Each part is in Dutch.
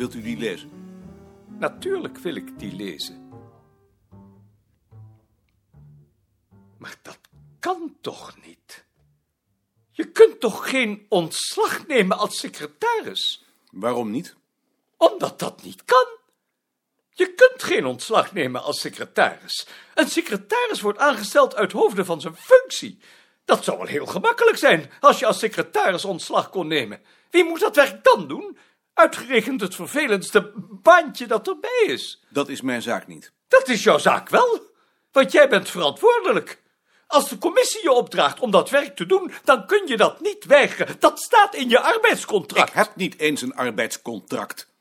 Wilt u die lezen? Natuurlijk wil ik die lezen. Maar dat kan toch niet? Je kunt toch geen ontslag nemen als secretaris? Waarom niet? Omdat dat niet kan. Je kunt geen ontslag nemen als secretaris. Een secretaris wordt aangesteld uit hoofde van zijn functie. Dat zou wel heel gemakkelijk zijn als je als secretaris ontslag kon nemen. Wie moet dat werk dan doen? Uitgerekend het vervelendste baantje dat erbij is. Dat is mijn zaak niet. Dat is jouw zaak wel, want jij bent verantwoordelijk. Als de commissie je opdraagt om dat werk te doen, dan kun je dat niet weigeren. Dat staat in je arbeidscontract. Ik heb niet eens een arbeidscontract.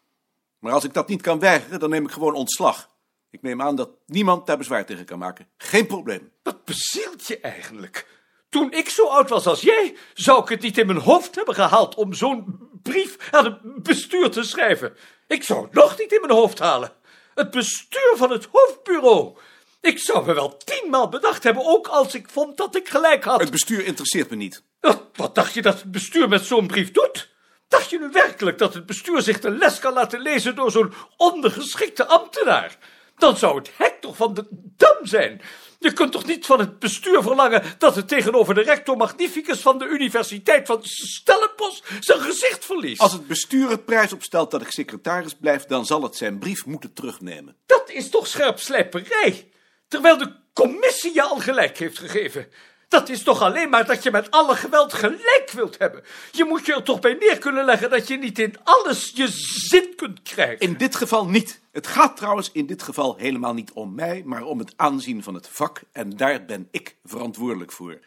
Maar als ik dat niet kan weigeren, dan neem ik gewoon ontslag. Ik neem aan dat niemand daar bezwaar tegen kan maken. Geen probleem. Wat bezielt je eigenlijk? Toen ik zo oud was als jij, zou ik het niet in mijn hoofd hebben gehaald om zo'n brief aan het bestuur te schrijven. Ik zou het nog niet in mijn hoofd halen. Het bestuur van het hoofdbureau. Ik zou me wel tienmaal bedacht hebben, ook als ik vond dat ik gelijk had. Het bestuur interesseert me niet. Wat, wat dacht je dat het bestuur met zo'n brief doet? Dacht je nu werkelijk dat het bestuur zich de les kan laten lezen door zo'n ondergeschikte ambtenaar? Dan zou het hek toch van de dam zijn. Je kunt toch niet van het bestuur verlangen dat het tegenover de rector magnificus van de Universiteit van Stellenbosch zijn gezicht verliest? Als het bestuur het prijs opstelt dat ik secretaris blijf, dan zal het zijn brief moeten terugnemen. Dat is toch scherpslijperij? Terwijl de commissie je al gelijk heeft gegeven. Dat is toch alleen maar dat je met alle geweld gelijk wilt hebben. Je moet je er toch bij neer kunnen leggen dat je niet in alles je zin kunt krijgen. In dit geval niet. Het gaat trouwens in dit geval helemaal niet om mij, maar om het aanzien van het vak. En daar ben ik verantwoordelijk voor.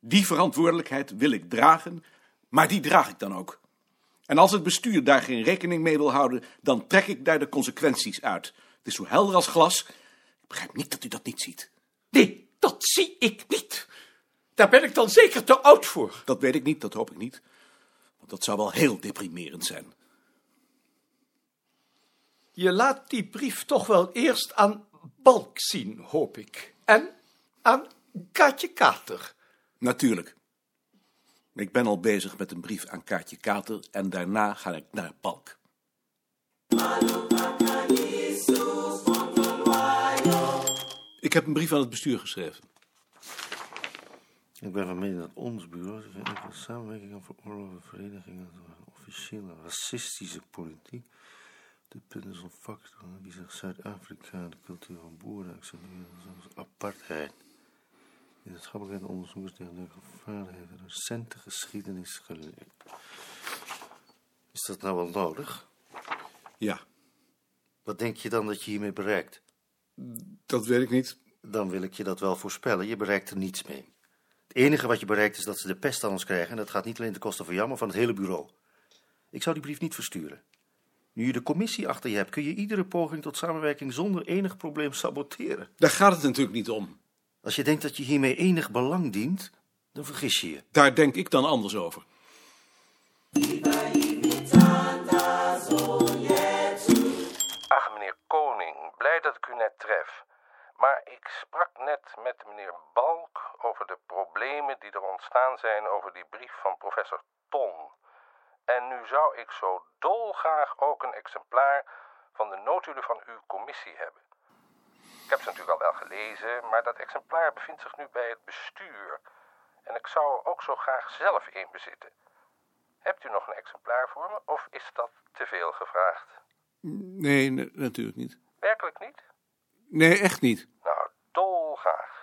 Die verantwoordelijkheid wil ik dragen, maar die draag ik dan ook. En als het bestuur daar geen rekening mee wil houden, dan trek ik daar de consequenties uit. Het is zo helder als glas. Ik begrijp niet dat u dat niet ziet. Nee, dat zie ik niet. Daar ben ik dan zeker te oud voor. Dat weet ik niet, dat hoop ik niet. Want dat zou wel heel deprimerend zijn. Je laat die brief toch wel eerst aan Balk zien, hoop ik. En aan Kaatje Kater. Natuurlijk. Ik ben al bezig met een brief aan Kaatje Kater en daarna ga ik naar Balk. Ik heb een brief aan het bestuur geschreven. Ik ben van mening dat ons bureau zich enige samenwerking kan veroorloven verenigingen door officiële racistische politiek. De punten van factoren die zich Zuid-Afrika, de cultuur van boeren accepteren zoals apartheid. Wetenschappelijke onderzoekers tegen de gevaren hebben recente geschiedenis geleerd. Is dat nou wel nodig? Ja, Wat denk je dan dat je hiermee bereikt? dat weet ik niet. Dan wil ik je dat wel voorspellen. Je bereikt er niets mee. Het enige wat je bereikt is dat ze de pest aan ons krijgen. En dat gaat niet alleen ten koste van jou, maar van het hele bureau. Ik zou die brief niet versturen. Nu je de commissie achter je hebt, kun je iedere poging tot samenwerking zonder enig probleem saboteren. Daar gaat het natuurlijk niet om. Als je denkt dat je hiermee enig belang dient, dan vergis je je. Daar denk ik dan anders over. Ach, meneer Koning, blij dat ik u net tref. Maar ik sprak net met meneer Balk over de problemen die er ontstaan zijn over die brief van professor Ton. En nu zou ik zo dolgraag ook een exemplaar van de notulen van uw commissie hebben. Ik heb ze natuurlijk al wel gelezen, maar dat exemplaar bevindt zich nu bij het bestuur. En ik zou er ook zo graag zelf een bezitten. Hebt u nog een exemplaar voor me, of is dat te veel gevraagd? Nee, natuurlijk niet. Werkelijk niet? Nee, echt niet. Nou, dolgraag.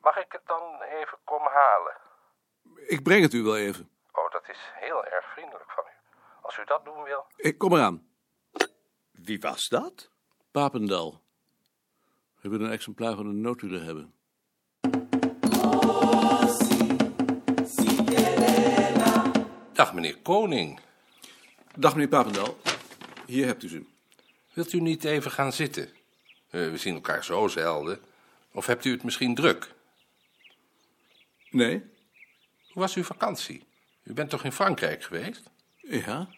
Mag ik het dan even komen halen? Ik breng het u wel even. Oh, dat is heel erg vriendelijk van u. Als u dat doen wil. Ik kom eraan. Wie was dat? Papendal. We willen een exemplaar van de notulen hebben. Dag, meneer Koning. Dag meneer Papendal. Hier hebt u ze. Wilt u niet even gaan zitten? Eh, we zien elkaar zo zelden. Of hebt u het misschien druk? Nee? Hoe was uw vakantie? U bent toch in Frankrijk geweest? Ja?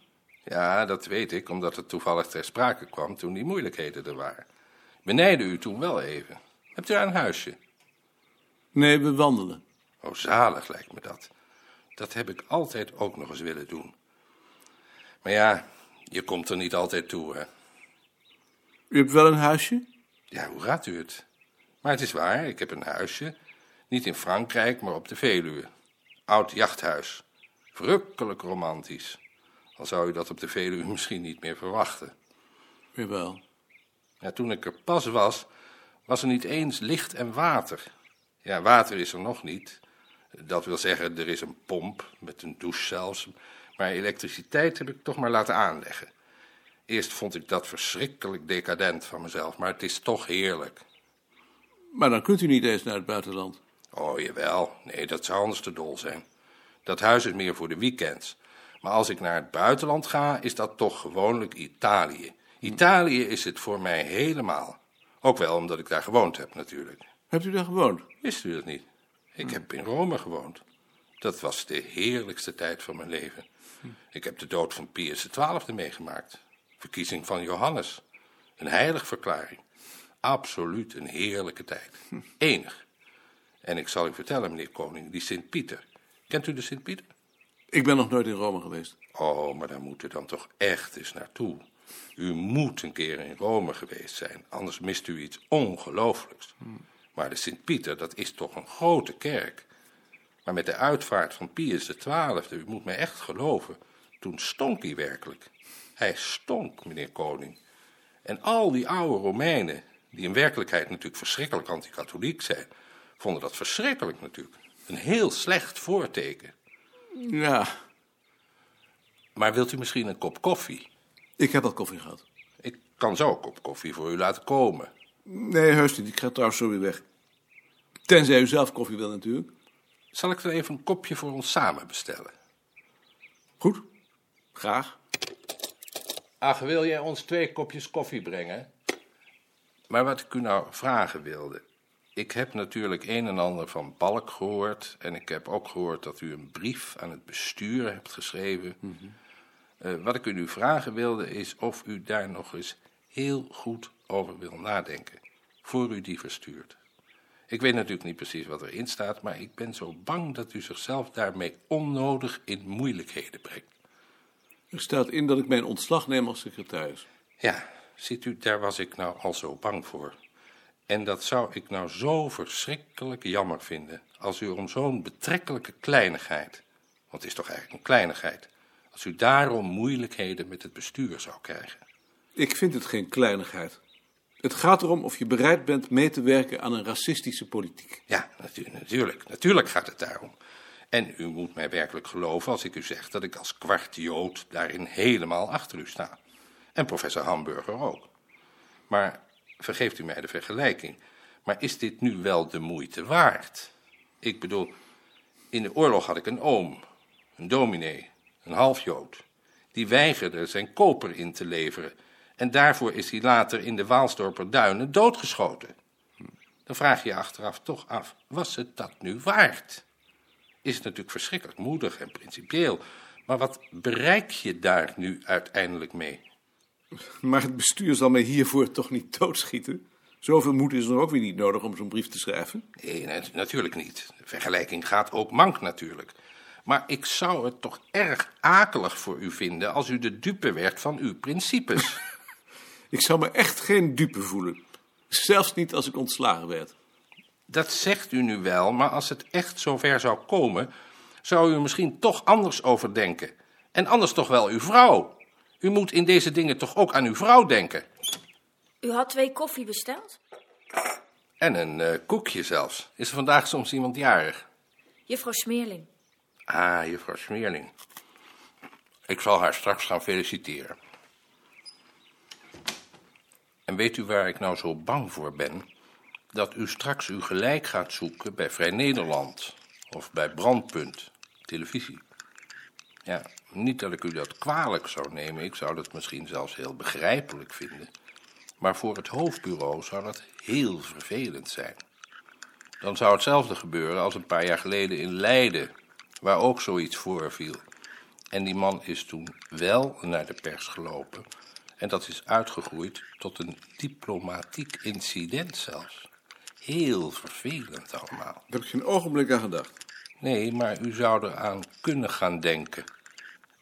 Ja, dat weet ik, omdat het toevallig ter sprake kwam toen die moeilijkheden er waren. Benijden u toen wel even. Hebt u daar een huisje? Nee, we wandelen. Oh, zalig lijkt me dat. Dat heb ik altijd ook nog eens willen doen. Maar ja, Je komt er niet altijd toe, hè? U hebt wel een huisje? Ja, hoe raadt u het? Maar het is waar, ik heb een huisje. Niet in Frankrijk, maar op de Veluwe. Oud jachthuis. Verrukkelijk romantisch. Al zou u dat op de Veluwe misschien niet meer verwachten. Jawel. Ja, toen ik er pas was, was er niet eens licht en water. Ja, water is er nog niet. Dat wil zeggen, er is een pomp, met een douche zelfs. Maar elektriciteit heb ik toch maar laten aanleggen. Eerst vond ik dat verschrikkelijk decadent van mezelf, maar het is toch heerlijk. Maar dan kunt u niet eens naar het buitenland. Oh, jawel. Nee, dat zou anders te dol zijn. Dat huis is meer voor de weekends. Maar als ik naar het buitenland ga, is dat toch gewoonlijk Italië. Italië is het voor mij helemaal. Ook wel omdat ik daar gewoond heb, natuurlijk. Hebt u daar gewoond? Wist u dat niet? Ik heb in Rome gewoond. Dat was de heerlijkste tijd van mijn leven. Ik heb de dood van Pius XII meegemaakt. Verkiezing van Johannes. Een heiligverklaring. Absoluut een heerlijke tijd. Enig. En ik zal u vertellen, meneer Koning, die Sint-Pieter. Kent u de Sint-Pieter? Ik ben nog nooit in Rome geweest. Oh, maar daar moet u dan toch echt eens naartoe. U moet een keer in Rome geweest zijn, anders mist u iets ongelooflijks. Maar de Sint-Pieter, dat is toch een grote kerk. Maar met de uitvaart van Pius XII, u moet mij echt geloven, toen stonk hij werkelijk. Hij stonk, meneer Koning. En al die oude Romeinen, die in werkelijkheid natuurlijk verschrikkelijk anti-katholiek zijn, vonden dat verschrikkelijk natuurlijk. Een heel slecht voorteken. Ja, Maar wilt u misschien een kop koffie? ik heb al koffie gehad. Ik kan zo een kop koffie voor u laten komen. Nee, heus niet. Ik ga trouwens zo weer weg. Tenzij u zelf koffie wil natuurlijk. Zal ik dan even een kopje voor ons samen bestellen? Goed. Graag. Ach, wil jij ons twee kopjes koffie brengen? Maar wat ik u nou vragen wilde. Ik heb natuurlijk een en ander van Balk gehoord. En ik heb ook gehoord dat u een brief aan het bestuur hebt geschreven. Eh, wat ik u nu vragen wilde is of u daar nog eens heel goed over wil nadenken. Voor u die verstuurt. Ik weet natuurlijk niet precies wat erin staat, maar ik ben zo bang dat u zichzelf daarmee onnodig in moeilijkheden brengt. Er staat in dat ik mijn ontslag neem als secretaris. Ja, ziet u, daar was ik nou al zo bang voor. En dat zou ik nou zo verschrikkelijk jammer vinden, als u om zo'n betrekkelijke kleinigheid, want het is toch eigenlijk een kleinigheid, als u daarom moeilijkheden met het bestuur zou krijgen. Ik vind het geen kleinigheid. Het gaat erom of je bereid bent mee te werken aan een racistische politiek. Ja, natu- natuurlijk, natuurlijk gaat het daarom. En u moet mij werkelijk geloven als ik u zeg dat ik als kwart Jood daarin helemaal achter u sta. En professor Hamburger ook. Maar, vergeeft u mij de vergelijking, maar is dit nu wel de moeite waard? Ik bedoel, in de oorlog had ik een oom, een dominee, een halfjood. Die weigerde zijn koper in te leveren. En daarvoor is hij later in de Waalsdorper duinen doodgeschoten. Dan vraag je je achteraf toch af, was het dat nu waard? Is het natuurlijk verschrikkelijk moedig en principieel. Maar wat bereik je daar nu uiteindelijk mee? Maar het bestuur zal mij hiervoor toch niet doodschieten? Zoveel moed is er ook weer niet nodig om zo'n brief te schrijven. Nee, nat- natuurlijk niet. De vergelijking gaat ook mank natuurlijk. Maar ik zou het toch erg akelig voor u vinden als u de dupe werd van uw principes. Ik zou me echt geen dupe voelen. Zelfs niet als ik ontslagen werd. Dat zegt u nu wel, maar als het echt zover zou komen, zou u er misschien toch anders over denken. En anders toch wel uw vrouw. U moet in deze dingen toch ook aan uw vrouw denken. U had twee koffie besteld? En een eh, koekje zelfs. Is er vandaag soms iemand jarig? Juffrouw Smeerling. Ah, juffrouw Smeerling. Ik zal haar straks gaan feliciteren. En weet u waar ik nou zo bang voor ben? Dat u straks uw gelijk gaat zoeken bij Vrij Nederland of bij Brandpunt, televisie. Ja, niet dat ik u dat kwalijk zou nemen, ik zou dat misschien zelfs heel begrijpelijk vinden. Maar voor het hoofdbureau zou dat heel vervelend zijn. Dan zou hetzelfde gebeuren als een paar jaar geleden in Leiden, waar ook zoiets voorviel. En die man is toen wel naar de pers gelopen. En dat is uitgegroeid tot een diplomatiek incident zelfs. Heel vervelend allemaal. Daar heb ik geen ogenblik aan gedacht. Nee, maar u zou eraan kunnen gaan denken.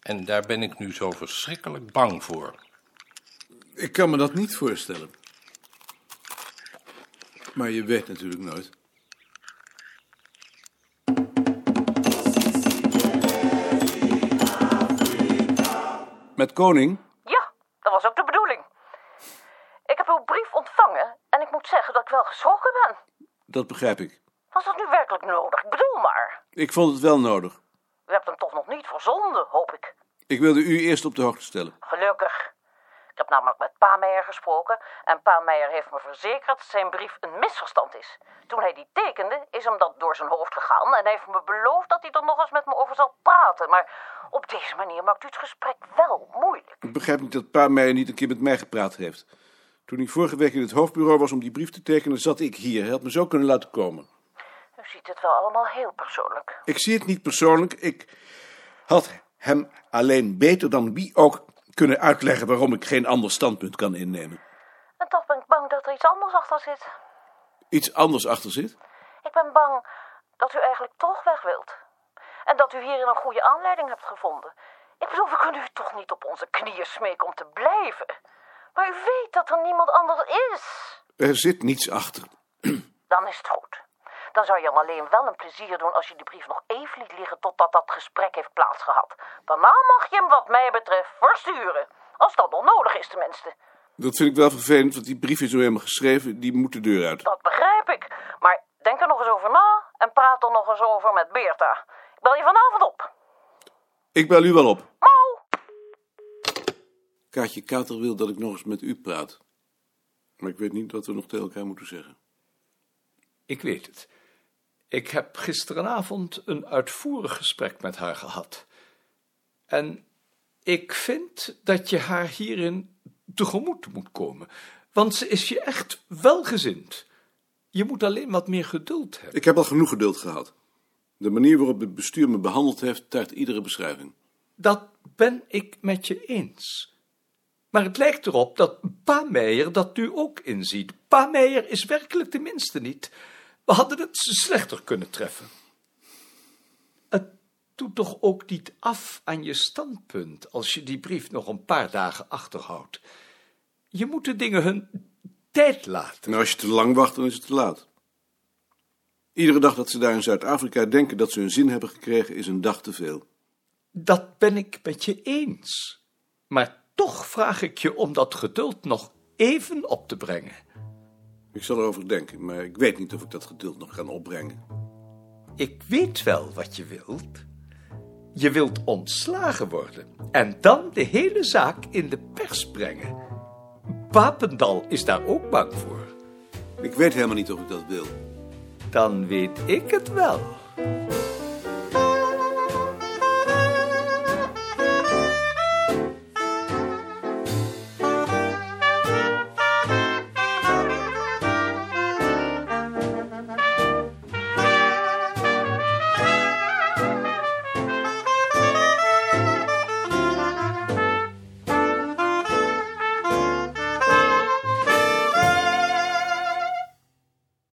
En daar ben ik nu zo verschrikkelijk bang voor. Ik kan me dat niet voorstellen. Maar je weet natuurlijk nooit. Met koning? Ja, dat was ook de bedoeling. Ik heb uw brief ontvangen en ik moet zeggen dat ik wel geschrokken ben. Dat begrijp ik. Was dat nu werkelijk nodig? Ik bedoel maar. Ik vond het wel nodig. U hebt hem toch nog niet verzonden, hoop ik. Ik wilde u eerst op de hoogte stellen. Gelukkig. Ik heb namelijk met Pa Meijer gesproken en Pa Meijer heeft me verzekerd dat zijn brief een misverstand is. Toen hij die tekende, is hem dat door zijn hoofd gegaan en hij heeft me beloofd dat hij er nog eens met me over zal praten. Maar op deze manier maakt u het gesprek wel moeilijk. Ik begrijp niet dat pa Meijer niet een keer met mij gepraat heeft. Toen hij vorige week in het hoofdbureau was om die brief te tekenen, zat ik hier. Hij had me zo kunnen laten komen. U ziet het wel allemaal heel persoonlijk. Ik zie het niet persoonlijk. Ik had hem alleen beter dan wie ook kunnen uitleggen waarom ik geen ander standpunt kan innemen. En toch ben ik bang dat er iets anders achter zit. Iets anders achter zit? Ik ben bang dat u eigenlijk toch weg wilt. En dat u hierin een goede aanleiding hebt gevonden. Ik bedoel, we kunnen u toch niet op onze knieën smeken om te blijven. Maar u weet dat er niemand anders is. Er zit niets achter. Dan is het goed. Dan zou je hem alleen wel een plezier doen als je die brief nog even liet liggen totdat dat gesprek heeft plaatsgehad. Daarna mag je hem wat mij betreft versturen. Als dat nog nodig is tenminste. Dat vind ik wel vervelend, want die brief is zo helemaal geschreven. Die moet de deur uit. Dat begrijp ik. Maar denk er nog eens over na en praat er nog eens over met Beerta. Ik bel je vanavond op. Ik bel u wel op. Mau! Kaatje Kater wil dat ik nog eens met u praat. Maar ik weet niet wat we nog tegen elkaar moeten zeggen. Ik weet het. Ik heb gisterenavond een uitvoerig gesprek met haar gehad. En ik vind dat je haar hierin tegemoet moet komen. Want ze is je echt welgezind. Je moet alleen wat meer geduld hebben. Ik heb al genoeg geduld gehad. De manier waarop het bestuur me behandeld heeft, taart iedere beschrijving. Dat ben ik met je eens. Maar het lijkt erop dat Pa Meijer dat nu ook inziet. Pa Meijer is werkelijk de minste niet. We hadden het slechter kunnen treffen. Het doet toch ook niet af aan je standpunt als je die brief nog een paar dagen achterhoudt. Je moet de dingen hun tijd laten. Nou, als je te lang wacht, dan is het te laat. Iedere dag dat ze daar in Zuid-Afrika denken dat ze hun zin hebben gekregen, is een dag te veel. Dat ben ik met je eens. Maar toch vraag ik je om dat geduld nog even op te brengen. Ik zal erover denken, maar ik weet niet of ik dat geduld nog kan opbrengen. Ik weet wel wat je wilt. Je wilt ontslagen worden en dan de hele zaak in de pers brengen. Papendal is daar ook bang voor. Ik weet helemaal niet of ik dat wil. Dan weet ik het wel.